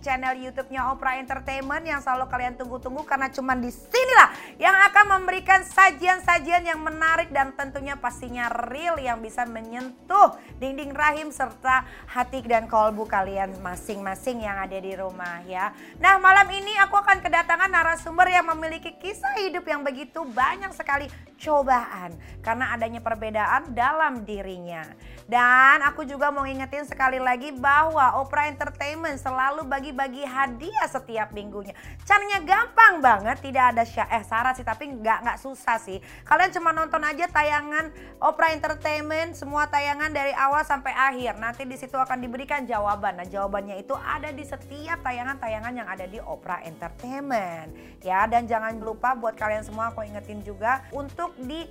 channel YouTube-nya Opera Entertainment yang selalu kalian tunggu-tunggu karena cuman di sinilah yang akan memberikan sajian-sajian yang menarik dan tentunya pastinya real yang bisa menyentuh dinding rahim serta hati dan kolbu kalian masing-masing yang ada di rumah ya. Nah malam ini aku akan kedatangan narasumber yang memiliki kisah hidup yang begitu banyak sekali cobaan karena adanya perbedaan dalam dirinya. Dan aku juga mau ingetin sekali lagi bahwa Opera Entertainment selalu bagi-bagi hadiah setiap minggunya. Caranya gampang banget, tidak ada sya eh syarat sih tapi nggak nggak susah sih. Kalian cuma nonton aja tayangan Opera Entertainment semua tayangan dari awal sampai akhir. Nanti di situ akan diberikan jawaban. Nah, jawabannya itu ada di setiap tayangan-tayangan yang ada di Opera Entertainment. Ya, dan jangan lupa buat kalian semua aku ingetin juga untuk di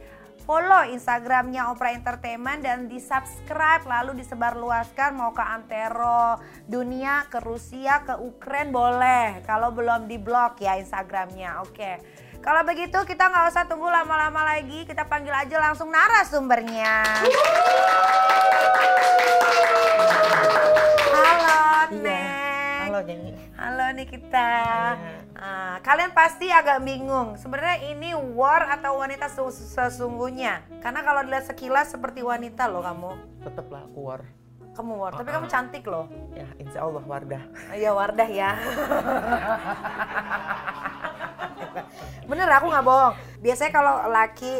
follow Instagramnya Opera Entertainment dan di subscribe lalu disebarluaskan mau ke antero dunia ke Rusia ke Ukraine boleh kalau belum di blok ya Instagramnya oke kalau begitu kita nggak usah tunggu lama-lama lagi kita panggil aja langsung narasumbernya halo. Nek Halo Nyanyi. Halo Nikita. Iya. Ah, kalian pasti agak bingung. Sebenarnya ini war atau wanita ses- sesungguhnya? Karena kalau dilihat sekilas seperti wanita loh kamu. Tetaplah aku war. Kamu war, tapi Ah, kamu ah. cantik loh. Ya, insya Allah Wardah. Iya Wardah ya. Bener aku nggak bohong. Biasanya kalau laki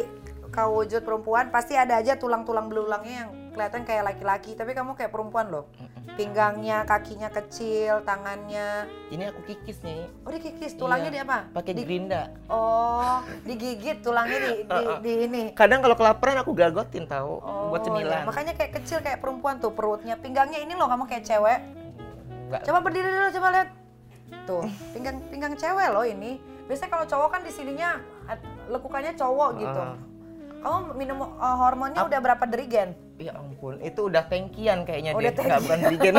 kau wujud perempuan pasti ada aja tulang-tulang belulangnya yang kelihatan kayak laki-laki. Tapi kamu kayak perempuan loh. Pinggangnya, kakinya kecil, tangannya. Ini aku kikis nih. Oh dikikis, tulangnya Iya. di apa? Pakai Di- gerinda. Oh, digigit tulangnya di, di, di ini. Kadang kalau kelaparan aku gagotin tahu Oh, buat cemilan. ya. Makanya kayak kecil kayak perempuan tuh perutnya. Pinggangnya ini loh kamu kayak cewek. Enggak. Coba berdiri dulu coba lihat. Tuh, pinggang pinggang cewek loh ini. Biasanya kalau cowok kan di sininya lekukannya cowok gitu. Kamu minum uh, hormonnya udah berapa derigen? Ya ampun, itu udah tangkian kayaknya Udah dia. Enggak bukan bikin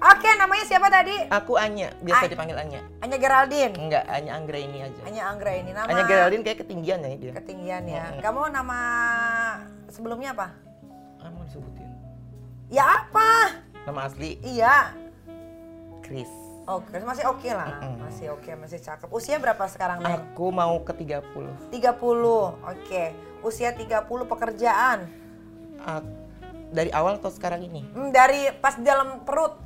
Oke, namanya siapa tadi? Aku Anya, biasa Ay. dipanggil Anya. Anya Geraldine. Enggak, Anya Anggra ini aja. Anya Anggra ini nama Anya Geraldine kayak ketinggian ya dia. ketinggian ya. Mm-mm. Kamu nama sebelumnya apa? Ah, mau disebutin. Ya apa? Nama asli Iya. Chris. Oke, masih oke lah. Mm-mm. Masih oke, masih cakep. Usia berapa sekarang, Neng? Aku mau ke 30. 30. Oke. Usia 30 pekerjaan. Ah, dari awal atau sekarang ini? Hmm, dari pas dalam perut.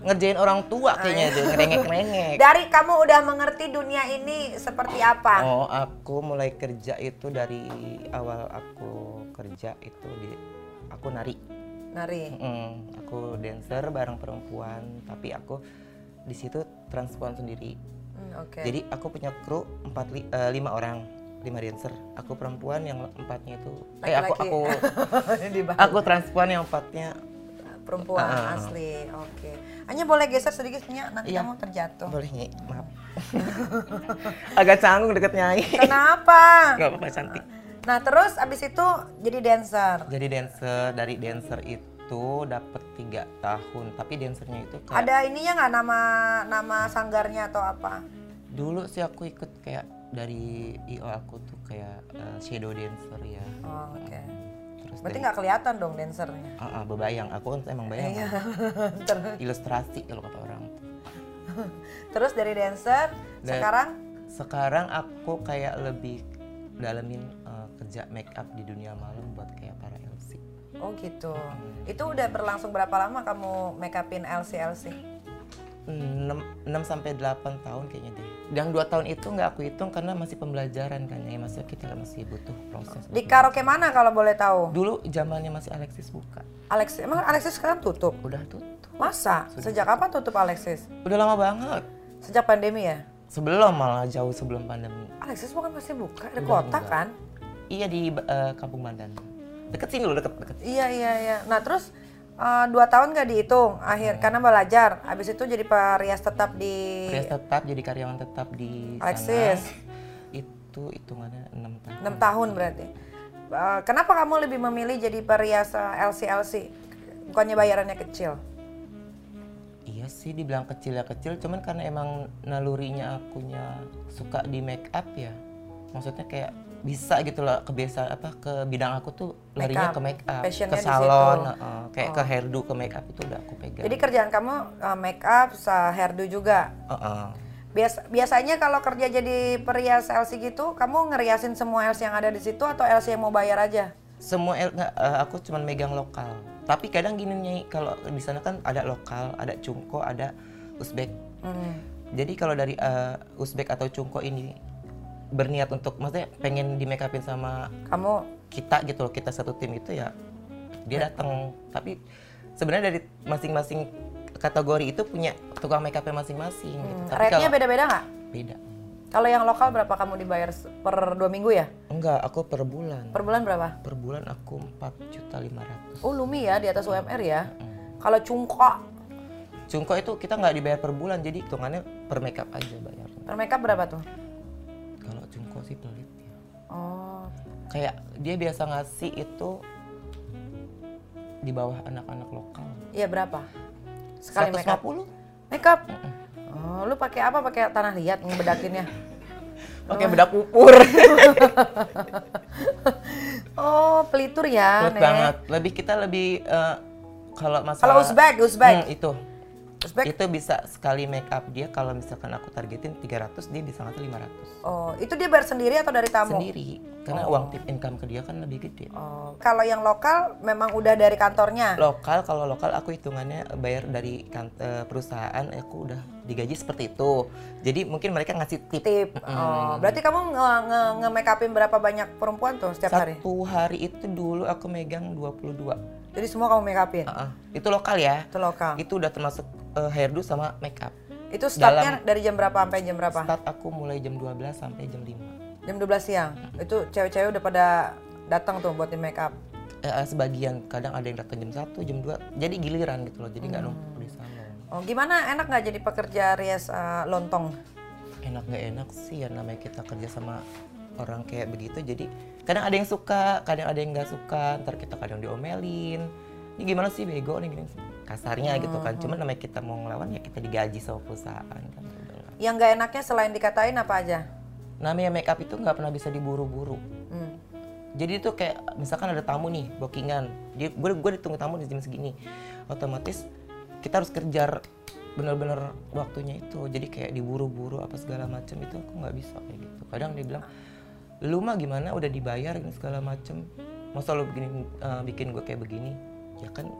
Ngerjain orang tua kayaknya dia, ngerengek-ngerengek. Dari kamu udah mengerti dunia ini seperti apa? Oh, aku mulai kerja itu dari awal aku kerja itu di aku nari. Nari. Mm, aku dancer bareng perempuan, tapi aku di situ transpuan sendiri. Hmm, Oke. Jadi aku punya kru empat li- eh, lima orang, lima dancer. Aku perempuan yang empatnya itu, eh aku Laki-laki. aku bawah. aku transpuan yang empatnya perempuan Ah. asli. Oke. Hanya boleh geser sedikit Nya, nanti Iya. kamu terjatuh. boleh nyi, maaf. Agak canggung deket nyai. Kenapa? Gak apa-apa cantik. Nah, terus abis itu jadi dancer. Jadi dancer dari dancer itu dapat tiga tahun, tapi dancernya itu kayak Ada ininya nggak nama nama sanggarnya atau apa? dulu sih aku ikut kayak dari io aku tuh kayak eh, shadow dancer ya. Oh, Oke. Terus Berarti dari- nggak kelihatan dong dancernya. Ah, ah, bebayang, aku kan emang bayang. Iya. Ilustrasi kalau kata orang. Terus dari dancer, Dan- sekarang Sekarang aku kayak lebih dalemin eh, kerja make up di dunia malam buat kayak para LC. oh gitu. Itu udah berlangsung berapa lama kamu make upin LC LC? 6, 6 sampai 8 tahun kayaknya deh. Yang dua tahun itu nggak aku hitung karena masih pembelajaran kan ya, maksudnya kita masih butuh proses. Di karaoke mana kalau boleh tahu? Dulu zamannya masih Alexis buka. Alexis, emang Alexis sekarang tutup? Udah tutup. Masa? Sejak kapan tutup Alexis? Udah lama banget. Sejak pandemi ya? Sebelum malah jauh sebelum pandemi. Alexis bukan masih buka di kota enggak. kan? Iya di eh, Kampung Bandan. Deket sini loh, deket deket. Iya iya iya. Nah terus eh, dua tahun gak dihitung akhir Hmm. karena belajar. Habis itu jadi perias tetap di Perias tetap jadi karyawan tetap di Alexis. sana. Itu hitungannya enam tahun. enam tahun berarti. Eh, kenapa kamu lebih memilih jadi perias LC-LC? Bukannya bayarannya kecil? Iya sih dibilang kecil ya kecil, cuman karena emang nalurinya akunya suka di make up ya. Maksudnya kayak bisa gitu loh kebiasaan apa ke bidang aku tuh larinya ke make up, Passionnya ke salon. Oh. heeh. kayak ke hairdo ke make up itu udah aku pegang. Jadi kerjaan kamu eh, make up, sa- hairdo juga. Heeh. Bias, biasanya kalau kerja jadi perias LC gitu, kamu ngeriasin semua LC yang ada di situ atau LC yang mau bayar aja? semua el- nggak, eh, aku cuman megang lokal. Tapi kadang gini nih kalau di sana kan ada lokal, ada cungko, ada Uzbek. Hmm. Jadi kalau dari eh, Uzbek atau cungko ini berniat untuk maksudnya pengen di make upin sama Kamu kita gitu loh kita satu tim itu ya dia datang tapi sebenarnya dari masing-masing kategori itu punya tukang make upnya masing-masing gitu. tapi rate-nya kalau beda-beda nggak? beda Kalau yang lokal berapa kamu dibayar per dua minggu ya? enggak aku per bulan Per bulan berapa? per bulan aku empat juta lima ratus Oh lumi ya di atas UMR ya. Kalau cungkok cungko itu kita nggak dibayar per bulan jadi hitungannya per make up aja bayarnya per makeup berapa tuh? Sih pelit ya Oh kayak dia biasa ngasih itu di bawah anak-anak lokal iya berapa? Sekali makeup? 150 Makeup? Oh lu pakai apa? Pakai tanah liat ngebedakinnya? pakai bedak pupur Oh pelitur ya, Pelit Nek. banget. Lebih kita lebih eh, kalau masalah Kalau Uzbek, Uzbek. Hmm, itu. Uzbek. Itu bisa sekali make up dia kalau misalkan aku targetin 300 dia bisa ngasih 500 Oh itu dia bayar sendiri atau dari tamu? sendiri. Karena uang tip income ke dia kan lebih gede. Oh, kalau yang lokal memang udah dari kantornya. Lokal kalau lokal aku hitungannya bayar dari kan- eh, perusahaan aku udah digaji seperti itu. Jadi mungkin mereka ngasih tip. Tip. Oh, berarti kamu nge, nge, nge make upin berapa banyak perempuan tuh setiap hari? Satu hari itu dulu aku megang 22. Jadi semua kamu make upin? Ah, ah. Itu lokal ya. Itu lokal. Itu udah termasuk eh, hairdo sama make up. Itu startnya dari jam berapa sampai jam berapa? Start aku mulai jam 12 sampai jam 5. Jam 12 siang. Itu cewek-cewek udah pada datang tuh buat di make up. Eh, eh, sebagian kadang ada yang datang jam 1, jam 2. Jadi giliran gitu loh. Jadi nggak Hmm. numpuk di salon. Oh, gimana enak nggak jadi pekerja rias eh, lontong? Enak nggak enak sih ya namanya kita kerja sama orang kayak begitu. Jadi kadang ada yang suka, kadang ada yang nggak suka. Ntar kita kadang diomelin. Ini gimana sih bego nih gini. Kasarnya gitu kan. Hmm. Cuman namanya kita mau ngelawan ya kita digaji sama perusahaan kan. Udahlah. Yang nggak enaknya selain dikatain apa aja? Namanya make up itu nggak pernah bisa diburu-buru. Hmm. Jadi itu kayak misalkan ada tamu nih bookingan, dia gue gue ditunggu tamu di jam segini, otomatis kita harus kejar bener-bener waktunya itu. Jadi kayak diburu-buru apa segala macam itu aku nggak bisa kayak gitu. Kadang dia bilang, lu mah gimana udah dibayar segala macam, masa lu bikin eh, bikin gue kayak begini? Ya kan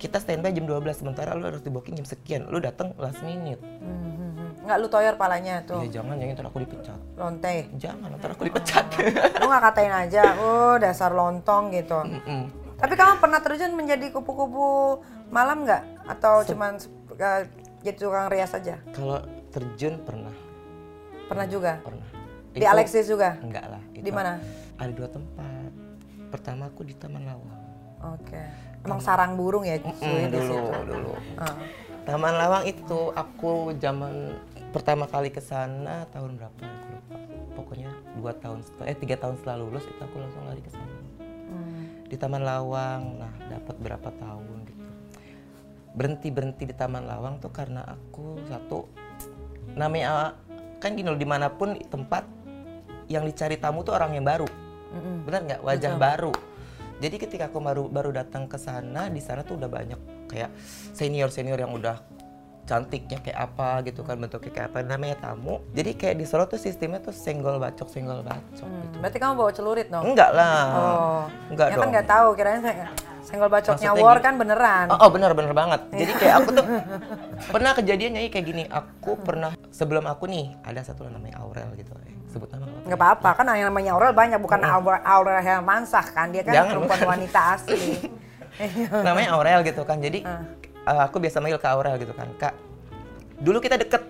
kita standby jam 12 sementara lu harus di booking jam sekian, lu datang last minute. Hmm. Nggak lu toyor palanya tuh, Ya jangan ya ntar aku dipecat. lonte. Jangan ntar aku dipecat. lu nggak katain aja, oh dasar lontong gitu. Mm-mm. Tapi kamu pernah terjun menjadi kupu-kupu malam nggak? Atau cuman eh, jadi tukang rias aja? Kalau terjun pernah, Pernah juga? pernah. Di Itu- Alexis juga? Enggak lah. Di mana? Ada dua tempat. Pertama aku di Taman Lawang. Oke. Emang sarang burung ya Mm, di dulu, situ. dulu. Ah. Taman Lawang itu aku zaman pertama kali ke sana tahun berapa aku lupa. Pokoknya dua tahun setelah, eh tiga tahun setelah lulus itu aku langsung lari ke sana. Hmm. Di Taman Lawang, nah dapat berapa tahun gitu. Berhenti berhenti di Taman Lawang tuh karena aku satu namanya kan gini loh di mana pun tempat yang dicari tamu tuh orang yang baru. Mm-mm. benar nggak wajah baru jadi ketika aku baru baru datang ke sana di sana tuh udah banyak kayak senior senior yang udah cantiknya kayak apa gitu kan bentuknya kayak apa namanya tamu jadi kayak di Solo tuh sistemnya tuh senggol bacok senggol bacok Hmm, gitu Berarti kamu bawa celurit dong? enggak lah Oh. enggak ya dong kan nggak tahu kirain saya senggol bacoknya Maksudnya war gitu. kan beneran. Oh, oh benar benar banget. Jadi kayak aku tuh pernah kejadiannya kayak gini. Aku pernah sebelum aku nih ada satu namanya Aurel gitu. Eh, sebut nama nggak apa-apa. Kan yang namanya Aurel banyak bukan Aurel, Aurel yang mansah kan dia kan Jangan. perempuan wanita asli. namanya Aurel gitu kan jadi Ah. uh, aku biasa manggil ke Aurel gitu kan kak dulu kita deket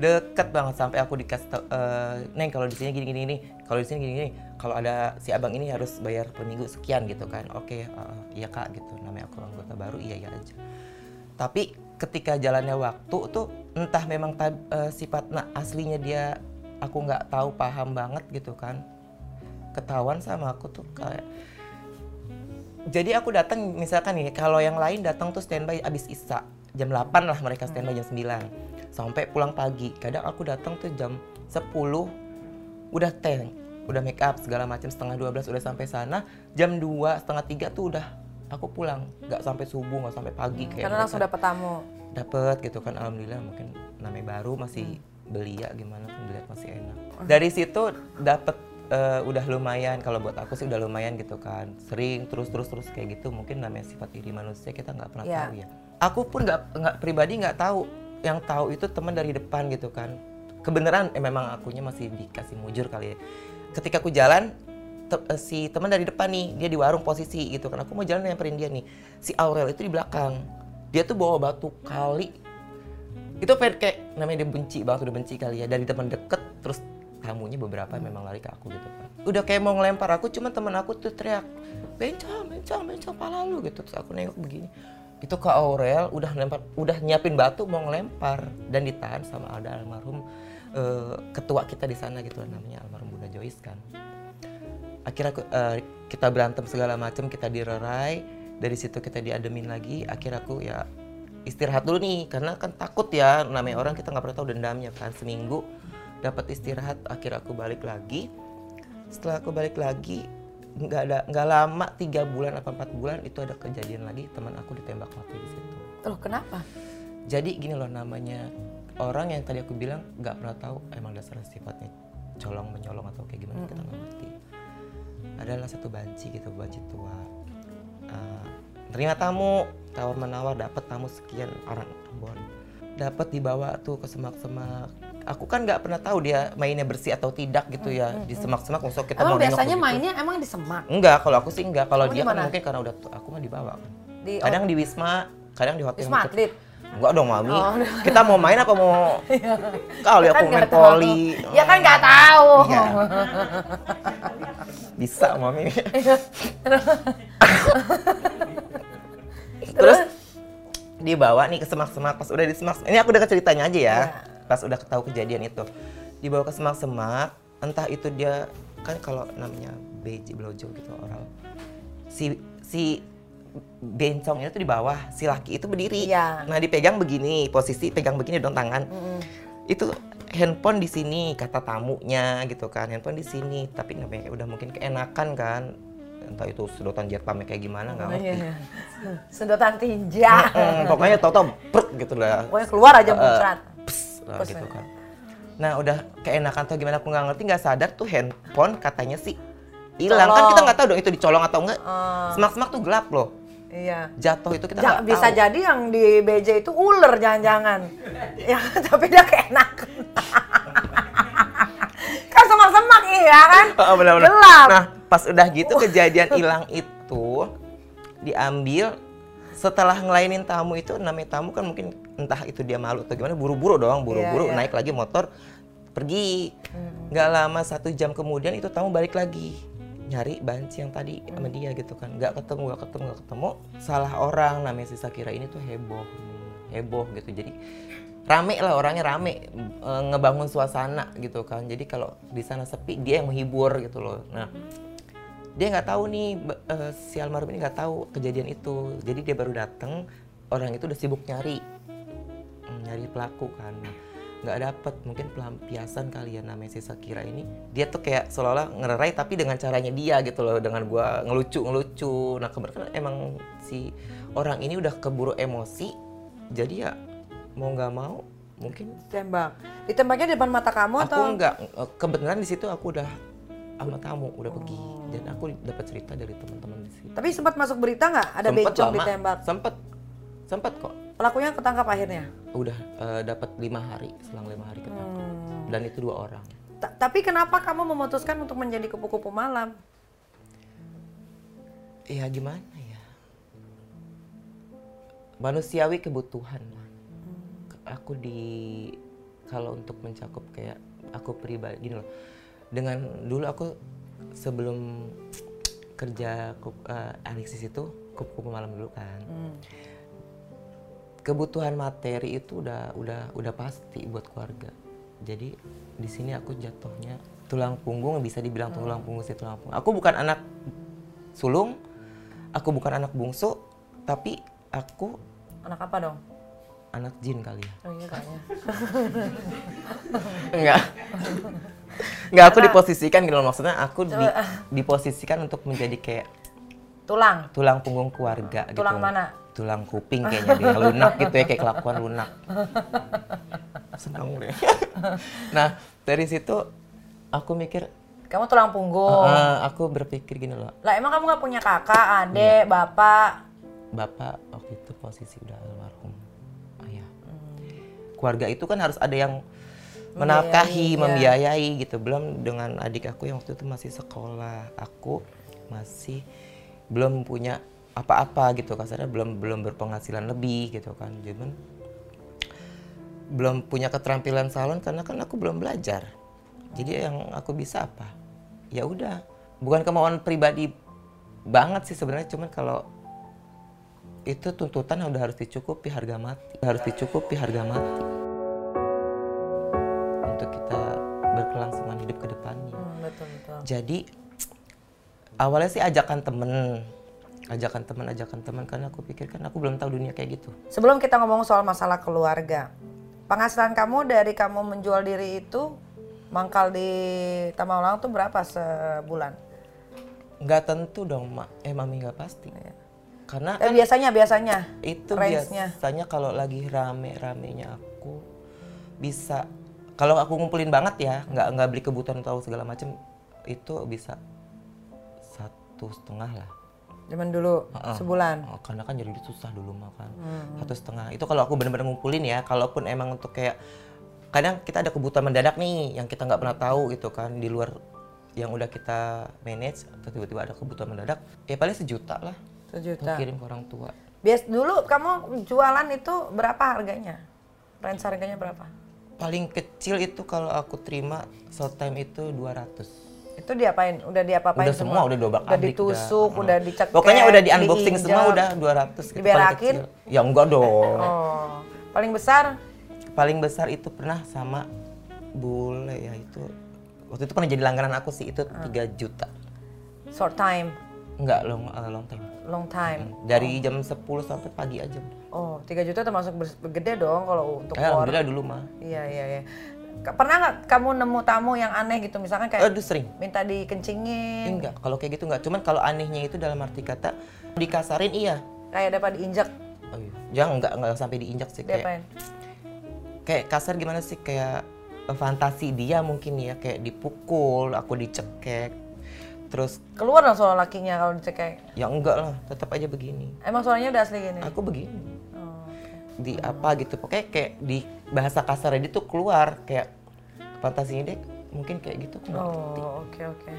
deket banget sampai aku dikasih tau, eh, neng kalau di sini gini gini gini kalau di sini gini gini kalau ada si abang ini harus bayar per minggu sekian gitu kan oke eh, iya kak gitu namanya aku anggota baru iya iya aja tapi ketika jalannya waktu tuh entah memang eh, sifat nah, aslinya dia aku nggak tahu paham banget gitu kan. Ketahuan sama aku tuh kayak jadi aku datang misalkan nih kalau yang lain datang tuh standby abis isa. Jam 8 lah mereka standby jam 9 sampai pulang pagi. Kadang aku datang tuh jam 10 udah tank udah make up segala macam setengah 12 udah sampai sana. Jam 2 setengah 3 tuh udah aku pulang nggak sampai subuh nggak sampai pagi kayak Karena langsung dapet tamu. dapet gitu kan alhamdulillah mungkin namanya baru masih belia gimana pun dilihat masih enak. Dari situ dapet eh, udah lumayan kalau buat aku sih udah lumayan gitu kan. Sering terus terus terus kayak gitu mungkin namanya sifat diri manusia kita nggak pernah Iya. tahu ya. Aku pun nggak nggak pribadi nggak tahu. Yang tahu itu teman dari depan gitu kan. Kebenaran eh, memang akunya masih dikasih mujur kali ya. Ketika aku jalan te- eh, si teman dari depan nih dia di warung posisi gitu kan. Aku mau jalan nyamperin dia nih. Si Aurel itu di belakang. Dia tuh bawa batu kali. Itu kayak namanya dia benci banget udah benci kali ya. Dari teman deket terus tamunya beberapa memang lari ke aku gitu kan. Udah kayak mau ngelempar aku cuma teman aku tuh teriak bencong bencong bencong pala lu gitu. Terus aku nengok begini. Itu ke Aurel udah lempar udah nyiapin batu mau ngelempar. Dan ditahan sama ada almarhum eh, ketua kita di sana gitu namanya almarhum Bunda Joyce kan akhirnya aku, eh, kita berantem segala macam kita direrai dari situ kita diademin lagi akhirnya aku ya istirahat dulu nih karena kan takut ya namanya orang kita nggak pernah tahu dendamnya kan seminggu dapat istirahat akhirnya aku balik lagi. Setelah aku balik lagi nggak ada nggak lama tiga bulan apa empat bulan itu ada kejadian lagi teman aku ditembak mati di situ. Loh kenapa? jadi gini loh namanya orang yang tadi aku bilang nggak pernah tahu emang dasar sifatnya colong menyolong atau kayak gimana kita nggak ngerti adalah satu banci gitu banci tua Eh, terima tamu tawar menawar dapat tamu sekian orang Ambon dapat dibawa tuh ke semak-semak aku kan nggak pernah tahu dia mainnya bersih atau tidak gitu ya di semak-semak maksud kita Emang mau biasanya begitu. mainnya emang di semak? enggak kalau aku sih enggak kalau dia di kan mungkin karena udah aku mah dibawa kan Di kadang di wisma kadang di hotel Wisma Atlet? Enggak dong mami. Oh. Kita mau main apa mau kali aku Kan main nggak tahu. poli. Ya kan nggak tahu. Iya. Bisa mami. Terus? Dibawa nih ke semak-semak. Pas udah di semak ini aku udah ceritanya aja ya. Iya. pas udah tahu kejadian itu. Dibawa ke semak-semak entah itu dia kan kalau namanya beji blojo gitu orang. Si si bencong itu di bawah si laki itu berdiri. Iya. nah dipegang begini posisi pegang begini dong tangan. Itu handphone di sini kata tamunya gitu kan handphone di sini tapi namanya udah mungkin keenakan kan entah itu sedotan jet pamnya kayak gimana nggak Oh, ngerti iya. Sedotan tinja. Pokoknya tau-tau prut gitu lah Pokoknya keluar aja muncrat. lah Pes, gitu kan nah udah keenakan atau gimana aku nggak ngerti nggak sadar tuh handphone katanya sih hilang kan kita nggak tahu dong itu dicolong atau enggak Eh, semak-semak tuh gelap loh iya. jatuh itu kita Ja- nggak bisa tahu jadi yang di BJ itu ular jangan-jangan. ya, tapi dia keenakan. kan semak-semak iya kan? Oh, benar-benar. Gelap. Nah, pas udah gitu kejadian hilang itu diambil setelah ngelainin tamu itu namanya tamu kan mungkin entah itu dia malu atau gimana buru-buru dong buru-buru Iya, iya. naik lagi motor pergi nggak lama satu jam kemudian itu tamu balik lagi nyari banci yang tadi sama dia gitu kan nggak ketemu nggak ketemu nggak ketemu salah orang namanya si Sakira ini tuh heboh heboh gitu jadi rame lah orangnya rame e, ngebangun suasana gitu kan. Jadi kalau di sana sepi dia yang menghibur gitu loh. Nah dia nggak tahu nih eh, si almarhum ini nggak tahu kejadian itu. Jadi dia baru datang orang itu udah sibuk nyari. Hmm, nyari pelaku kan. Nah, nggak dapet mungkin pelampiasan kali ya namanya si Sakira ini. Dia tuh kayak seolah-olah ngererai tapi dengan caranya dia gitu loh dengan gua ngelucu ngelucu nah kebetulan emang si orang ini udah keburu emosi jadi ya mau nggak mau mungkin Tembak. Ditembaknya di depan mata kamu aku atau? nggak eh, kebetulan di situ aku udah sama tamu udah pergi dan aku dapat cerita dari teman-teman di situ Tapi sempat masuk berita nggak? Ada Sempet bencong lama. ditembak. sempet sempet kok Pelakunya ketangkap akhirnya. udah eh, dapat lima hari selang lima hari ketangkap Hmm. dan itu dua orang Ta- tapi kenapa kamu memutuskan untuk menjadi kupu-kupu malam? ya gimana ya manusiawi kebutuhan lah aku di kalau untuk mencakup kayak aku pribadi gini loh. Dengan dulu aku sebelum kerja kup, uh, Alexis itu kupu-kupu malam dulu kan. Hmm. kebutuhan materi itu udah udah udah pasti buat keluarga. Jadi di sini aku jatuhnya tulang punggung bisa dibilang tulang punggung sih tulang punggung. Aku bukan anak sulung aku bukan anak bungsu tapi aku Anak apa dong? Anak jin kali ya? Oh iya kayaknya. enggak. Enggak aku diposisikan gitu loh. Maksudnya aku di- diposisikan untuk menjadi kayak Tulang. tulang punggung keluarga gitu. Tulang mana? tulang kuping kayaknya dia. Lunak gitu ya kayak kelakuan lunak. Senang deh. Nah dari situ aku mikir Kamu tulang punggung. eh, aku berpikir gini loh. Lah emang kamu nggak punya kakak, adik, bapak? bapak waktu itu posisi udah almarhum keluarga itu kan harus ada yang menafkahi membiayai gitu. Belum dengan adik aku yang waktu itu masih sekolah. Aku masih belum punya apa-apa gitu kasarnya belum belum berpenghasilan lebih gitu kan. Cuman belum punya keterampilan salon karena kan aku belum belajar. Jadi yang aku bisa apa? Ya udah. Bukan kemauan pribadi banget sih sebenarnya. Cuman kalau itu tuntutan udah harus dicukupi harga mati. Harus dicukupi harga mati. Untuk kita berkelangsungan hidup ke depannya. Hmm, betul betul. jadi awalnya sih ajakan temen. Ajakan teman ajakan teman karena aku pikir kan aku belum tahu dunia kayak gitu. Sebelum kita ngomong soal masalah keluarga, penghasilan kamu dari kamu menjual diri itu mangkal di Tamaulang tuh berapa sebulan? nggak tentu dong mak. Eh mami nggak pasti karena Eh, biasanya biasanya. itu range-nya. biasanya kalau lagi rame-ramenya aku bisa kalau aku ngumpulin banget ya nggak nggak beli kebutuhan atau segala macam itu bisa satu setengah lah Zaman dulu Heeh. sebulan. Oh, karena kan jadi susah dulu makan Hmm. satu setengah itu kalau aku benar-benar ngumpulin ya kalaupun emang untuk kayak kadang kita ada kebutuhan mendadak nih yang kita nggak pernah tahu gitu kan di luar yang udah kita manage atau tiba-tiba ada kebutuhan mendadak ya paling sejuta lah Sejuta. kirim ke orang tua Bias dulu kamu jualan itu berapa harganya? Range harganya berapa? paling kecil itu kalau aku terima short time itu 200 Itu diapain? Udah diapa-apain udah semua udah dua Udah ditusuk, udah uh. dicekek, pokoknya udah di unboxing diinjak. semua udah 200 gitu, Diberakin? ya enggak dong Oh, paling besar paling besar itu pernah sama bule ya itu waktu itu pernah jadi langganan aku sih itu 3 juta short time, enggak long uh, long time long time. dari jam 10 sampai pagi aja. Oh, 3 juta termasuk gede dong kalau untuk eh, alhamdulillah dulu mah. Iya, iya, iya. Pernah nggak kamu nemu tamu yang aneh gitu? Misalkan kayak aduh sering. minta dikencingin, enggak kalau kayak gitu enggak. Cuman kalau anehnya itu dalam arti kata dikasarin iya. Kayak dapat diinjak, oh, iya. jangan enggak enggak sampai diinjak sih. Kayak kayak kasar gimana sih? Kayak eh, fantasi dia mungkin ya. Kayak dipukul aku dicekek terus Keluar dong suara lakinya kalau dicekek. ya enggak lah tetap aja begini Emang suaranya udah asli gini? aku begini Oh, oke. di apa gitu pokoknya kayak di bahasa kasarnya dia tuh keluar kayak fantasinya dia mungkin kayak gitu aku. Oh, oke oke.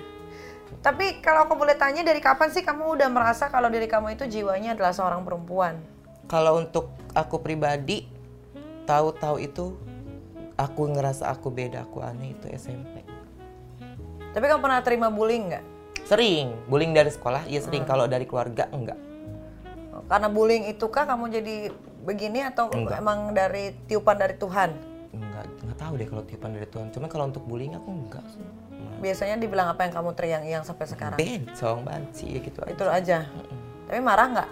Tapi kalau aku boleh tanya dari kapan sih kamu udah merasa kalau diri kamu itu jiwanya adalah seorang perempuan? kalau untuk aku pribadi tahu-tahu itu aku ngerasa aku beda aku aneh itu SMP Tapi kamu pernah terima bullying nggak? Sering bullying dari sekolah iya Hmm. sering kalau dari keluarga enggak Karena bullying itu kah kamu jadi begini atau Enggak. emang dari tiupan dari Tuhan? enggak nggak tahu deh kalau tiupan dari Tuhan cuman kalau untuk bullying aku enggak sih Biasanya dibilang apa yang kamu teriang-iang sampai sekarang? bencong banci ya gitu aja Itu aja. Tapi marah nggak?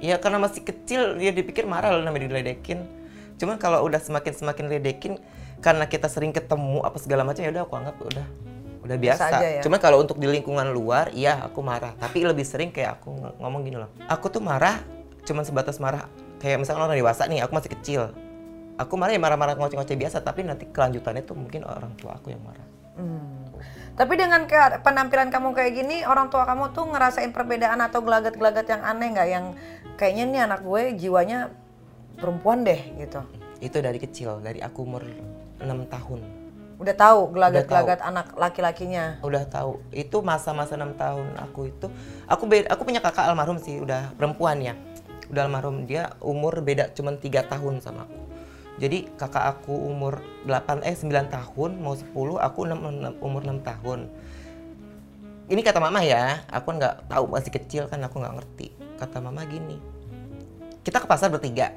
ya karena masih kecil dia dipikir marah loh namanya diledekin cuman kalau udah semakin semakin ledekin karena kita sering ketemu apa segala macam ya udah aku anggap udah udah biasa, Biasa aja ya? cuman kalau untuk di lingkungan luar iya aku marah tapi lebih sering kayak aku ng- ngomong gini loh aku tuh marah cuman sebatas marah kayak misalkan orang dewasa nih aku masih kecil aku marah ya marah-marah ngoceh-ngoceh biasa tapi nanti kelanjutannya tuh mungkin orang tua aku yang marah Hmm. Tapi dengan ke- penampilan kamu kayak gini, orang tua kamu tuh ngerasain perbedaan atau gelagat-gelagat yang aneh nggak? Yang kayaknya nih anak gue jiwanya perempuan deh gitu. itu dari kecil dari aku umur 6 tahun Udah tahu gelagat-gelagat anak laki-lakinya. udah tahu itu masa-masa enam tahun aku itu aku beda aku punya kakak almarhum sih udah perempuan ya udah almarhum dia umur beda cuman tiga tahun sama aku Jadi kakak aku umur 8 eh 9 tahun mau 10, aku 6, umur 6 tahun. Ini kata mama ya, aku nggak tahu masih kecil kan aku nggak ngerti. Kata mama gini, kita ke pasar bertiga.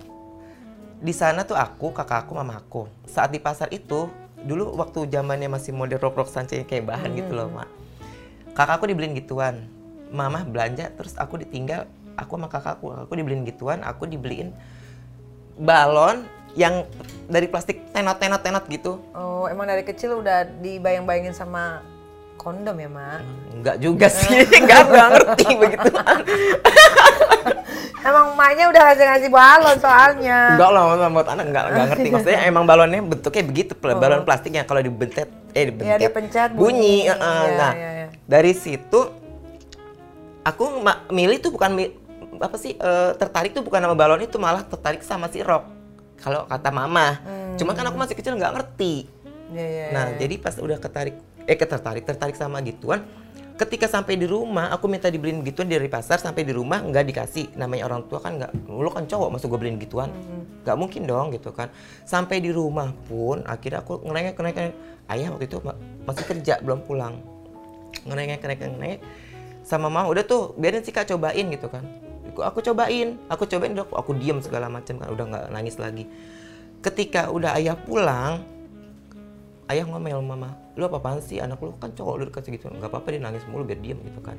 Di sana tuh aku, kakak aku, mama aku. Saat di pasar itu, dulu waktu zamannya masih model rok-rok sancanya kayak bahan gitu loh, Mak. Kakak aku dibeliin gituan. Mama belanja, terus aku ditinggal, aku sama kakakku, aku dibeliin gituan, aku dibeliin balon yang dari plastik tenot-tenot-tenot gitu. Oh, emang dari kecil udah dibayang-bayangin sama kondom ya, Mak? Enggak juga sih, enggak, enggak ngerti begitu. Emaknya udah ngasih-ngasih balon soalnya. Enggak lah, mama buat anak enggak, enggak ngerti. Maksudnya emang balonnya bentuknya begitu, pla- balon plastik yang kalau dibentet, eh dibentet, Oh. Iya, dipencet bunyi. bunyi. Iya, nah, iya, iya. dari situ aku milih tuh bukan mi- apa sih eh, tertarik tuh bukan sama balon itu, malah tertarik sama si rok. Kalau kata mama, Hmm. cuma kan aku masih kecil nggak ngerti. Iya, iya, Nah, iya. jadi pas udah ketarik, eh ketertarik, tertarik sama gituan, ketika sampai di rumah, aku minta dibeliin gituan dari pasar, sampai di rumah nggak dikasih. Namanya orang tua kan nggak, lu kan cowok, masuk gue beliin gituan, nggak mungkin dong gitu kan. Sampai di rumah pun, akhirnya aku ngerengek, ngerengek, ayah waktu itu ma- masih kerja, belum pulang. Ngerengek, ngerengek, ngerengek, sama mama udah tuh biarin sih kak cobain gitu kan. Aku, aku cobain, aku cobain, aku, aku diem segala macam kan, udah nggak nangis lagi. Ketika udah ayah pulang, ayah ngomel mama lu apa apaan sih? Anak lu kan cowok lu dikasih gitu. Nggak apa-apa dia nangis mulu biar diem gitu kan.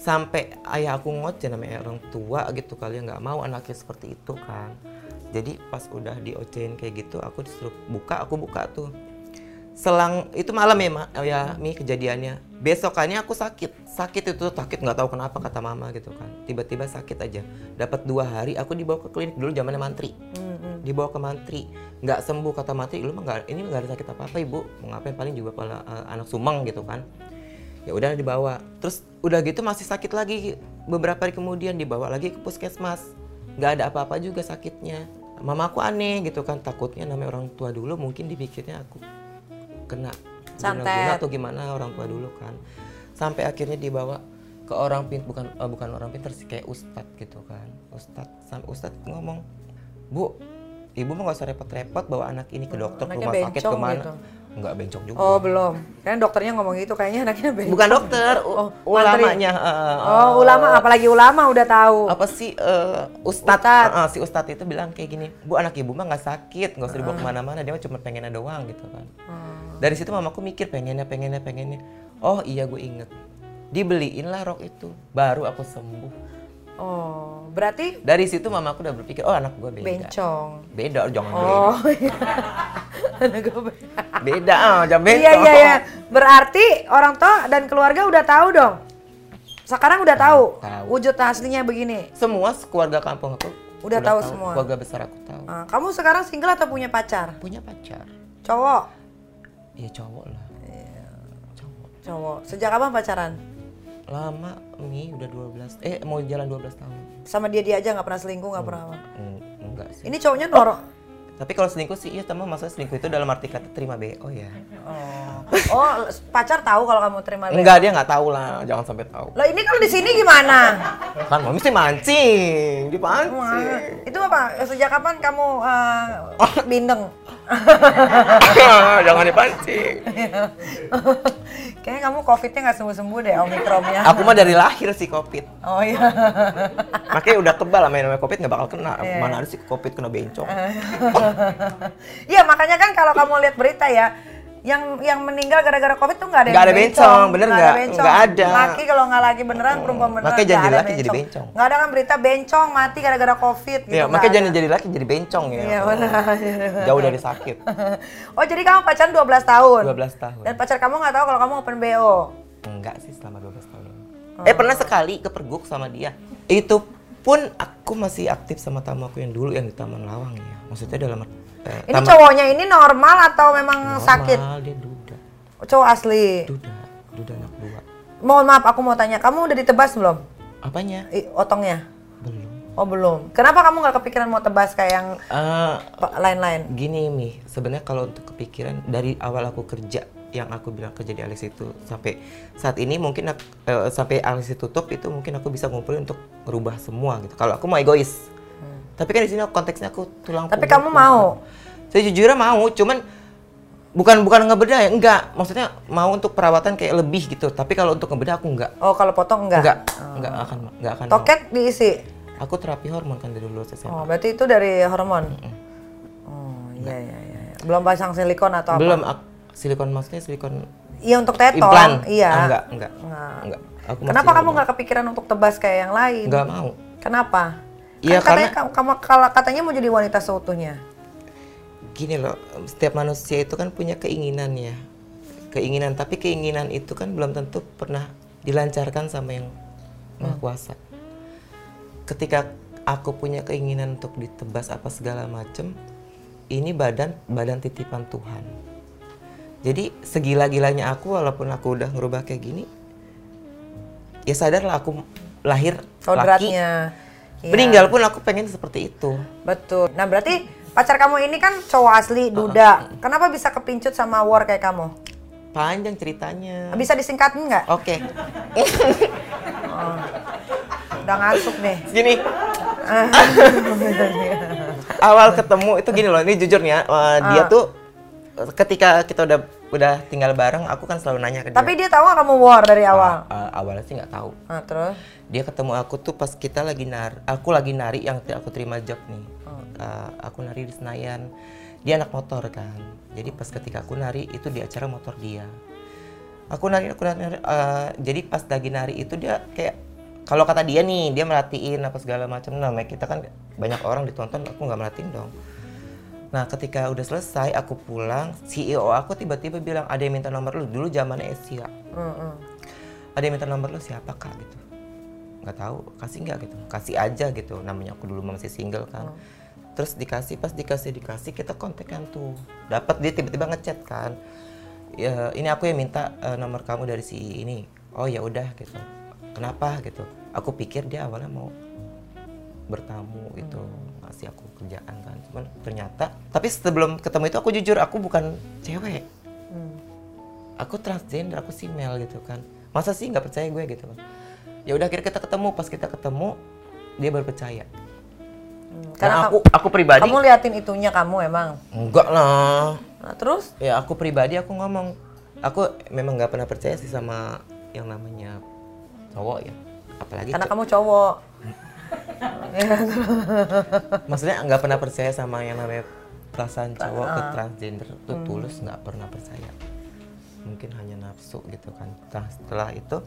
Sampai ayah aku ngoceh namanya orang tua gitu kali ya nggak mau anaknya seperti itu kan. Jadi pas udah diocehin kayak gitu aku disuruh buka aku buka tuh. Selang itu malam ya mak ya mi kejadiannya. Besokannya aku sakit. Sakit itu sakit nggak tahu kenapa kata mama gitu kan. Tiba-tiba sakit aja. Dapat dua hari aku dibawa ke klinik dulu zamannya mantri. Hmm. Dibawa ke mantri. Nggak sembuh kata mantri lu mah nggak ini nggak ada sakit apa apa ibu. Mau ngapain? Paling juga pala eh, anak sumeng gitu kan. Ya udah dibawa. Terus udah gitu masih sakit lagi. Beberapa hari kemudian dibawa lagi ke puskesmas. Nggak ada apa-apa juga sakitnya. Mama aku aneh gitu kan takutnya namanya orang tua dulu mungkin dipikirnya aku kena Santet. guna-guna atau gimana orang tua dulu kan. Sampai akhirnya dibawa ke orang pin bukan eh, bukan orang pintar sih kayak ustadz gitu kan. Ustadz sampai ustadz ngomong bu ibu mah gak usah repot-repot bawa anak ini ke dokter ke rumah sakit bencong ke mana gitu. nggak bencong juga Oh, belum. Kan dokternya ngomong gitu kayaknya anaknya beda. bukan dokter Oh, ulamanya eh, Oh, ulama apalagi ulama udah tahu. apa sih eh, ustadz Ustadz. eh, si ustadz itu bilang kayak gini bu anak ibu mah nggak sakit nggak usah dibawa ke mana-mana dia mah cuma pengennya doang gitu kan Hmm. dari situ mamaku mikir pengennya pengennya pengennya oh iya gue inget dibeliin lah rok itu baru aku sembuh Oh, berarti dari situ mamaku udah berpikir oh anak gue beda bencong. beda jangan Oh, iya. Anak gue beda. beda beda ah jangan beda Iya, iya, iya. Berarti orang tua dan keluarga udah tahu dong. Sekarang udah tahu, Tahu. wujud aslinya begini. semua keluarga kampung aku Udah tahu semua. keluarga besar aku tahu Ah, kamu sekarang single atau punya pacar? punya pacar Cowok. iya cowok lah Iya. cowok Cowok. Sejak kapan pacaran? Lama mi udah 12 eh mau jalan 12 tahun Sama dia dia aja nggak pernah selingkuh, nggak pernah apa. Enggak sih Ini cowoknya norok. Tapi kalau selingkuh sih iya teman maksudnya selingkuh itu dalam arti kata terima BO ya Oh. oh, pacar tahu kalau kamu terima BO? enggak dia nggak tahu lah jangan sampai tahu Loh ini kalau di sini gimana? kan mami sih mancing dipancing Itu apa? Sejak kapan kamu eh, bindeng? jangan dipancing Kayaknya kamu covidnya nggak sembuh-sembuh deh omikronnya. aku mah dari lahir sih covid Oh iya. makanya udah kebal yang namanya covid nggak bakal kena Iya. mana ada sih covid kena bencong Iya makanya kan kalau kamu lihat berita ya, yang yang meninggal gara-gara covid tuh nggak ada yang Nggak ada bencong, bener nggak? Nggak ada. Laki kalau nggak laki beneran, perempuan beneran. Makanya jangan jadi ada laki jadi bencong. Nggak ada kan berita bencong mati gara-gara covid gitu. Iya, makanya ada. jangan jadi laki jadi bencong ya. Iya benar. Jauh dari sakit. oh jadi kamu pacaran 12 tahun? 12 tahun. Dan pacar kamu nggak tahu kalau kamu open BO? Enggak sih selama 12 tahun. Oh. Eh pernah sekali kepergok sama dia. Itu pun aku masih aktif sama tamu aku yang dulu yang di Taman Lawang ya. Maksudnya dalam eh, Ini taman cowoknya ini normal atau memang normal, sakit? dia duda. Cowok asli. Duda. Duda anak dua. Mohon maaf aku mau tanya, kamu udah ditebas belum? Apanya? I- otongnya? Belum. Oh belum. Kenapa kamu nggak kepikiran mau tebas kayak yang Eh, lain-lain? gini Mi, sebenarnya kalau untuk kepikiran dari awal aku kerja yang aku bilang kerja di Alex itu sampai saat ini mungkin aku, eh, sampai Alex tutup itu mungkin aku bisa ngumpulin untuk merubah semua gitu. Kalau aku mau egois. Tapi kan di sini konteksnya aku tulang Tapi kamu mau? sejujurnya mau cuman bukan bukan ngebedah ya enggak maksudnya mau untuk perawatan kayak lebih gitu tapi kalau untuk ngebedah aku enggak Oh, kalau potong enggak? enggak enggak akan enggak akan mau. Toket diisi. aku terapi hormon kan dari dulu SMA Oh, berarti itu dari hormon. Oh, iya iya iya. iya. Belum pasang silikon atau apa? belum silikon maksudnya silikon Iya untuk teto. implan Iya. Ah, enggak enggak Enggak. enggak aku Kenapa kamu nggak kepikiran untuk tebas kayak yang lain? enggak mau Kenapa? Iya, kan katanya kamu, kamu kalau katanya mau jadi wanita seutuhnya. gini loh setiap manusia itu kan punya keinginan ya keinginan tapi keinginan itu kan belum tentu pernah dilancarkan sama yang maha kuasa ketika aku punya keinginan untuk ditebas apa segala macem ini badan badan titipan Tuhan jadi segila-gilanya aku walaupun aku udah ngerubah kayak gini ya sadarlah aku lahir laki Kodratnya. Iya, meninggal pun aku pengen seperti itu Betul. Nah berarti pacar kamu ini kan cowok asli, duda. Kenapa bisa kepincut sama war kayak kamu? panjang ceritanya Bisa disingkatin nggak? Oke, Udah ngasuk nih. gini. Awal ketemu itu gini loh, ini jujur nih ya, eh, dia tuh ketika kita udah udah tinggal bareng, aku kan selalu nanya ke dia. Tapi dia tahu nggak kamu war dari awal? Ah, ah, awalnya sih nggak tahu. Nah, terus? Dia ketemu aku tuh pas kita lagi nari, aku lagi nari yang aku terima job nih. Ah, aku nari di Senayan. Dia anak motor kan. Jadi pas ketika aku nari itu di acara motor dia. Aku nari, aku nari, nari, eh, jadi pas lagi nari itu dia kayak kalau kata dia nih dia merhatiin apa segala macam. Nah, namanya kita kan banyak orang ditonton, aku nggak merhatiin dong. Nah, ketika udah selesai aku pulang, CEO aku tiba-tiba bilang ada yang minta nomor lu dulu zamannya Asia. Mm-mm. Ada yang minta nomor lu siapa kak gitu? Nggak tahu, kasih nggak gitu? Kasih aja gitu. Namanya aku dulu masih single kan. Terus dikasih, pas dikasih dikasih kita kontekan tuh. Dapat dia tiba-tiba ngechat kan. Ya, ini aku yang minta eh, nomor kamu dari si ini. Oh ya udah gitu. Kenapa gitu? Aku pikir dia awalnya mau bertamu gitu ngasih aku kerjaan kan. Cuman ternyata tapi sebelum ketemu itu aku jujur aku bukan cewek. Hmm. aku transgender aku female gitu kan. Masa sih nggak percaya gue gitu ya udah akhirnya kita ketemu. Pas kita ketemu dia baru percaya. Hmm, karena Karena aku aku pribadi kamu liatin itunya kamu emang. enggak lah. Nah, terus? ya aku pribadi aku ngomong. Aku memang nggak pernah percaya sih sama yang namanya cowok ya. Apalagi Karena kamu cowok. Maksudnya nggak pernah percaya sama yang namanya perasaan cowok ke transgender itu tulus nggak pernah percaya. Mungkin hanya nafsu gitu kan. Nah setelah itu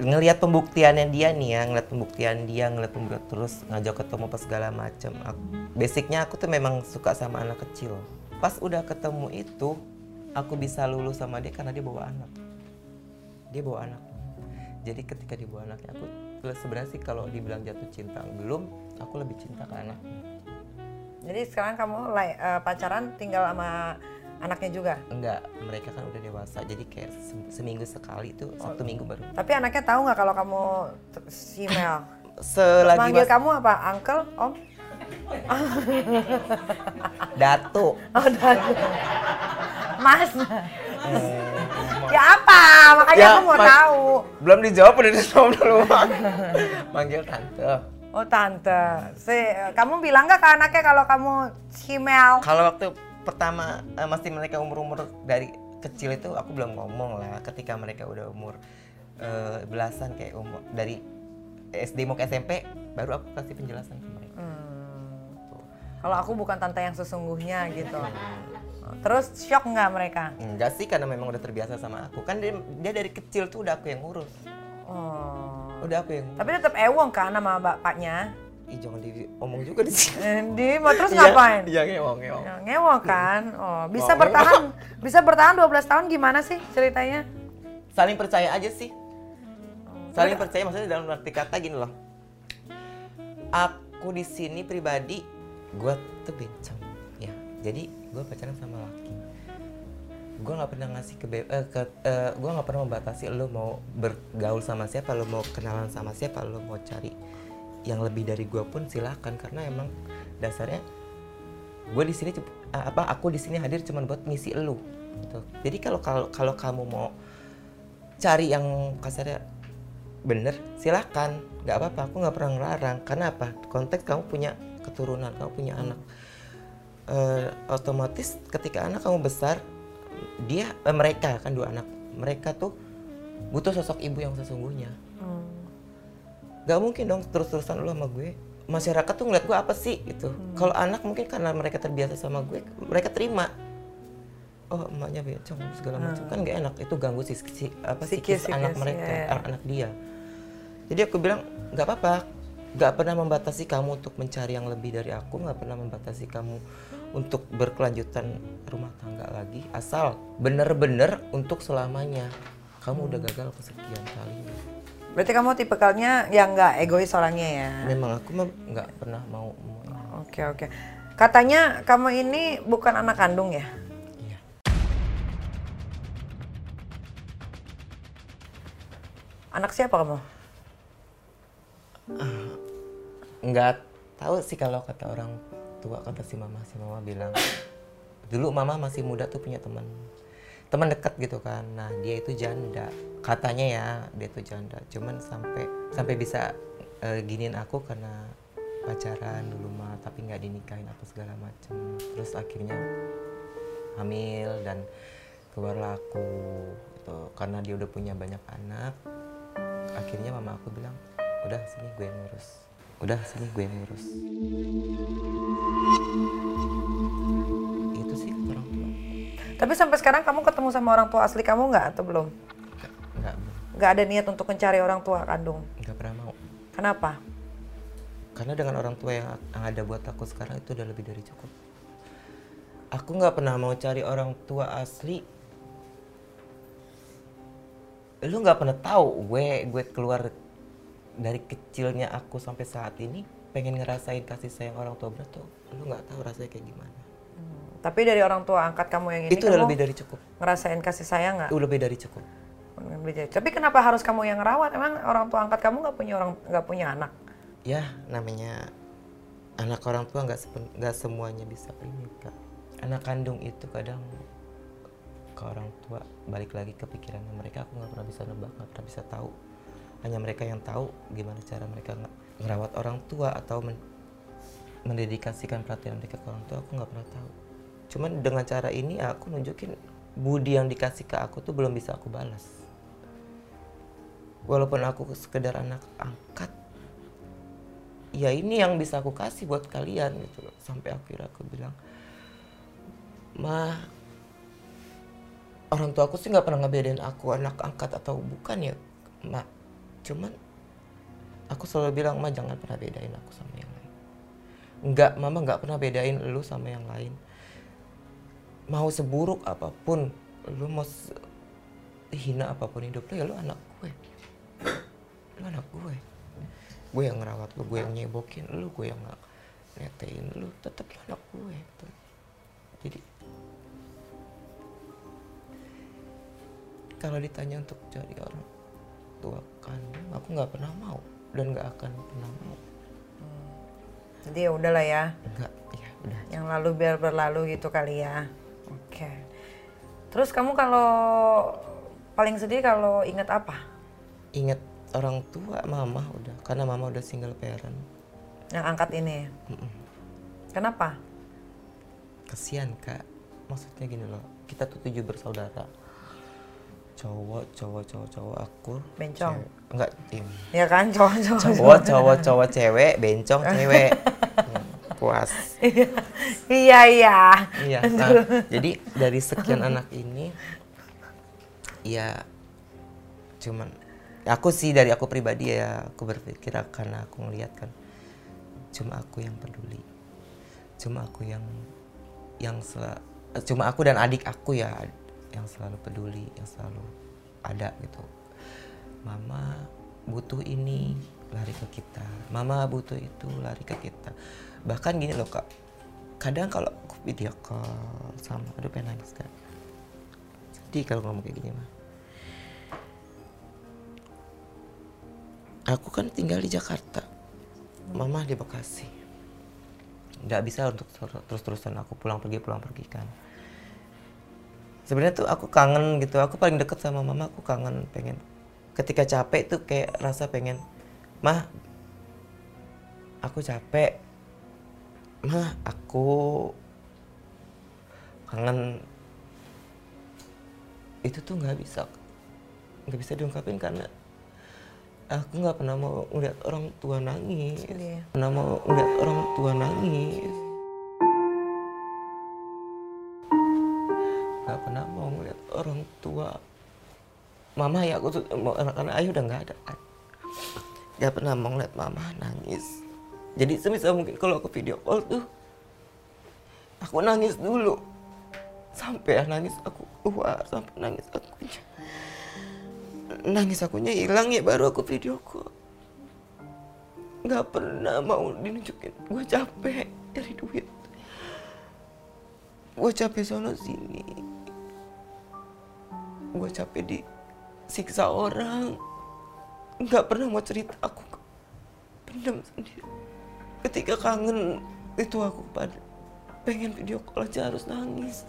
ngelihat pembuktiannya dia nih ya ngeliat pembuktian dia ngeliat pembuktian terus ngajak ketemu pas segala macam Aku- basicnya aku tuh memang suka sama anak kecil. Pas udah ketemu itu aku bisa lulus sama dia karena dia bawa anak. Dia bawa anak. Jadi ketika dia bawa anaknya aku sebenarnya sih kalau dibilang jatuh cinta belum aku lebih cinta ke anak Jadi sekarang kamu like, eh, pacaran tinggal sama anaknya juga. enggak mereka kan udah dewasa jadi kayak se- seminggu sekali itu satu minggu baru Tapi anaknya tahu nggak kalau kamu t- female? selagi Manggil kamu apa? Uncle, Om? datu Oh, Dadu. Mas. Ya apa? Makanya Ya, aku mau tahu. belum dijawab udah dijawab dulu manggil tante Oh tante, si, kamu bilang nggak ke anaknya kalau kamu female? kalau waktu pertama eh, masih mereka umur umur dari kecil itu aku belum ngomong lah ketika mereka udah umur eh, belasan kayak umur dari SD mau ke SMP baru aku kasih penjelasan ke mereka Hmm. Kalau aku bukan tante yang sesungguhnya gitu. Terus shock nggak mereka? enggak sih karena memang udah terbiasa sama aku kan dia, dia dari kecil tuh udah aku yang ngurus Oh. udah aku yang Tapi tetap ewong kan sama bapaknya. Ih, jangan diomong juga di sini Eh, Di, mau terus Iya, ngapain? iya ngewong ngewong Ya, ngewong kan? Oh, bisa Ngewong. bertahan, bisa bertahan 12 tahun gimana sih ceritanya? saling percaya aja sih saling percaya maksudnya dalam arti kata gini loh aku di sini pribadi gue tuh bencong ya jadi gue pacaran sama laki. Gue nggak pernah ngasih ke, eh, ke gue nggak pernah membatasi lo mau bergaul sama siapa lo mau kenalan sama siapa lo mau cari yang lebih dari gue pun silahkan karena emang dasarnya gue di sini eh, apa aku di sini hadir cuma buat ngisi lo gitu. jadi kalau kalau kalau kamu mau cari yang kasarnya bener silahkan nggak apa-apa aku nggak pernah ngelarang. Karena apa? Konteks kamu punya keturunan kamu punya anak eh, otomatis ketika anak kamu besar dia eh, mereka kan dua anak mereka tuh butuh sosok ibu yang sesungguhnya. Hmm. Gak mungkin dong terus-terusan lu sama gue. Masyarakat tuh ngeliat gue apa sih gitu. Kalau anak mungkin karena mereka terbiasa sama gue mereka terima. Oh emaknya bencong segala macam. Kan gak enak. Itu ganggu sih si, apa Psikis, psikis anak psikis, mereka iya. anak dia. Jadi aku bilang nggak apa-apa nggak pernah membatasi kamu untuk mencari yang lebih dari aku nggak pernah membatasi kamu untuk berkelanjutan rumah tangga lagi asal bener-bener untuk selamanya kamu udah gagal kesekian kali Berarti kamu tipikalnya yang nggak egois orangnya ya? memang aku nggak pernah mau Oke oke. Katanya kamu ini bukan anak kandung ya? iya Anak siapa kamu? Nggak tahu sih kalau kata orang tua kata si mama si mama bilang dulu mama masih muda tuh punya teman teman dekat gitu kan. Nah dia itu janda. Katanya ya dia itu janda. Cuman sampai sampai bisa eh, giniin aku karena pacaran dulu mah tapi nggak dinikahin apa segala macem. Terus akhirnya hamil dan keluarlah aku gitu. Karena dia udah punya banyak anak akhirnya mama aku bilang udah sini gue yang ngurus udah sini gue yang ngurus itu sih orang tua Tapi sampai sekarang kamu ketemu sama orang tua asli kamu nggak atau belum? nggak Nggak ada niat untuk mencari orang tua kandung. nggak pernah mau Kenapa? karena dengan orang tua yang, yang ada buat aku sekarang itu udah lebih dari cukup aku nggak pernah mau cari orang tua asli lu nggak pernah tahu gue gue keluar dari kecilnya aku sampai saat ini pengen ngerasain kasih sayang orang tua berat tuh lu nggak tahu rasanya kayak gimana Tapi dari orang tua angkat kamu yang ini itu udah kamu lebih dari cukup ngerasain kasih sayang nggak? itu lebih dari cukup Tapi kenapa harus kamu yang ngerawat? Emang orang tua angkat kamu nggak punya orang nggak punya anak? ya namanya anak orang tua nggak nggak semuanya bisa ini kak anak kandung itu kadang ke orang tua balik lagi ke pikirannya mereka aku nggak pernah bisa nebak nggak pernah bisa tahu hanya mereka yang tahu gimana cara mereka ngerawat orang tua atau men- mendedikasikan perhatian mereka ke orang tua aku nggak pernah tahu. Cuman dengan cara ini aku nunjukin budi yang dikasih ke aku tuh belum bisa aku balas. Walaupun aku sekedar anak angkat ya ini yang bisa aku kasih buat kalian gitu loh. Sampai akhirnya aku bilang mah orang tua aku sih nggak pernah ngebedain aku anak angkat atau bukan ya mak cuman aku selalu bilang mah jangan pernah bedain aku sama yang lain. Nggak mama nggak pernah bedain lu sama yang lain. Mau seburuk apa pun lu mau hina apa pun hidup lu ya lu anak gue. Lu anak gue. Gue yang ngerawat lu gue yang nyebokin lu gue yang netein lu tetap lu anak gue gitu. jadi kalau ditanya untuk cari orang tua kandung aku nggak pernah mau dan nggak akan pernah mau Jadi ya udahlah ya. nggak ya udah Yang lalu biar berlalu gitu kali ya. Oke. Terus kamu kalau paling sedih kalau ingat apa? ingat orang tua mama udah karena mama udah single parent Yang angkat ini. Kenapa? kesian kak maksudnya gini loh kita tuh tujuh bersaudara cowok cowok cowok cowok aku Bencong. cewek. enggak tim Ya kan cowok-cowok. cowok cowok cowok cewek bencong cewek puas iya iya. iya nah, jadi dari sekian anak ini ya cuman aku sih dari aku pribadi ya aku berpikir karena aku ngeliat kan cuma aku yang peduli cuma aku yang yang sel- cuma aku dan adik aku ya yang selalu peduli yang selalu ada gitu. Mama butuh ini lari ke kita. Mama butuh itu lari ke kita. Bahkan gini loh kak. Kadang kalau aku video call sama aduh pengen nangis kan sedih kalau ngomong kayak gini mah aku kan tinggal di Jakarta. Mama di Bekasi. Nggak bisa untuk ter- terus-terusan aku pulang pergi pulang pergi kan sebenarnya tuh aku kangen gitu. Aku paling deket sama mama aku kangen pengen. Ketika capek tuh kayak rasa pengen mah aku capek. Mah aku kangen. Itu tuh nggak bisa nggak bisa diungkapin karena aku nggak pernah mau ngeliat orang tua nangis. Iya. pernah mau ngeliat orang tua nangis nggak pernah mau ngeliat orang tua. Mama ya aku tuh mau anak-anak ayah udah nggak ada. Kan nggak pernah mau ngeliat mama nangis. Jadi semisal mungkin kalau aku video call tuh aku nangis dulu. Sampai nangis aku keluar sampai nangis akunya. Nangis akunya hilang ya baru aku video call. Nggak pernah mau dinunjukin gue capek cari duit gue capek sono sini. Gue capek di siksa orang. Nggak pernah mau cerita aku. Pendam sendiri. Ketika kangen itu aku pada pengen video call aja harus nangis.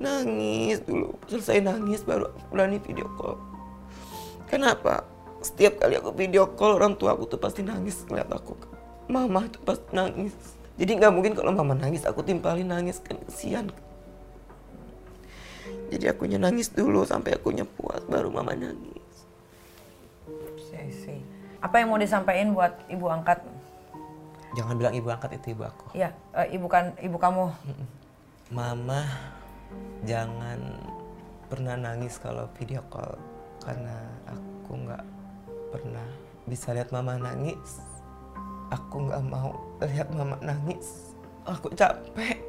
Nangis dulu. Selesai nangis baru aku berani video call. Kenapa? Setiap kali aku video call orang tua aku tuh pasti nangis ngeliat aku. Mama tuh pasti nangis jadi nggak mungkin kalau mama nangis aku timpalin nangis kan kesian jadi akunya nangis dulu sampai akunya puas baru mama nangis. Apa yang mau disampaikan buat ibu angkat? jangan bilang ibu angkat itu ibu aku Ya, eh, ibu kan ibu kamu. Mama jangan pernah nangis kalau video call karena aku nggak pernah bisa lihat mama nangis. Aku nggak mau lihat mama nangis. Aku capek.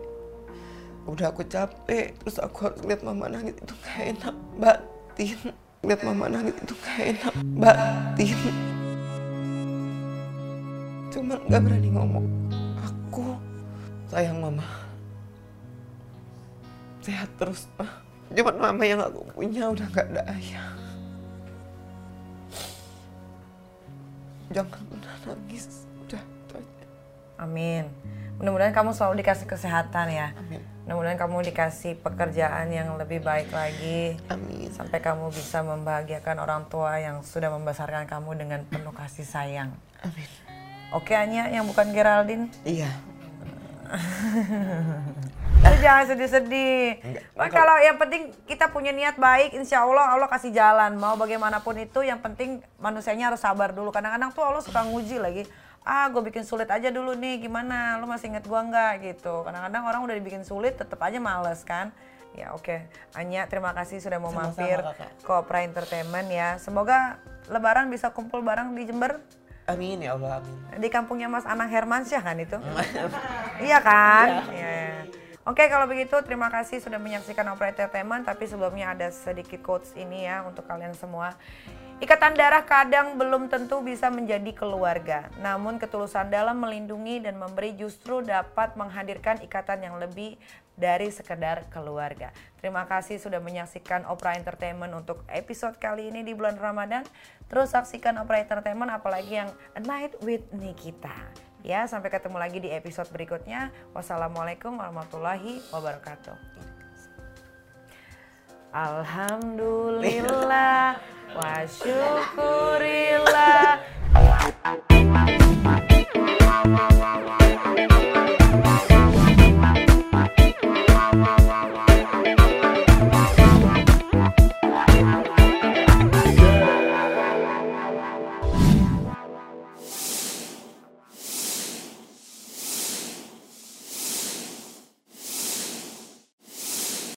Udah aku capek, terus aku harus lihat mama nangis itu gak enak batin. Lihat mama nangis itu gak enak batin. Cuman gak berani ngomong. Aku sayang mama sehat terus mah cuman mama yang aku punya udah gak ada ayah jangan pernah nangis Amin. Mudah-mudahan kamu selalu dikasih kesehatan ya. amin Mudah-mudahan kamu dikasih pekerjaan yang lebih baik lagi. amin Sampai kamu bisa membahagiakan orang tua yang sudah membesarkan kamu dengan penuh kasih sayang. amin Oke Anya yang bukan Geraldine. iya Lu jangan sedih-sedih. Nah, kalau yang penting kita punya niat baik, insya Allah Allah kasih jalan. Mau bagaimanapun itu, yang penting manusianya harus sabar dulu. Kadang-kadang tuh Allah suka nguji lagi. Ah, gue bikin sulit aja dulu nih. Gimana? Lu masih inget gua nggak gitu? Kadang-kadang orang udah dibikin sulit, tetap aja males kan? Ya oke, Anya terima kasih sudah mau Sama-sama, mampir ke Opera Entertainment ya. Semoga Lebaran bisa kumpul bareng di Jember amin ya Allah amin di kampungnya Mas Anang Hermansyah kan itu? iya kan? Iya. iya. Oke kalau begitu terima kasih sudah menyaksikan Opera Entertainment tapi sebelumnya ada sedikit quotes ini ya untuk kalian semua. Ikatan darah kadang belum tentu bisa menjadi keluarga, namun ketulusan dalam melindungi dan memberi justru dapat menghadirkan ikatan yang lebih dari sekedar keluarga. Terima kasih sudah menyaksikan Opera Entertainment untuk episode kali ini di bulan Ramadan. Terus saksikan Opera Entertainment apalagi yang A Night with Nikita. Ya, sampai ketemu lagi di episode berikutnya. Wassalamualaikum warahmatullahi wabarakatuh. Alhamdulillah wa syukurillah.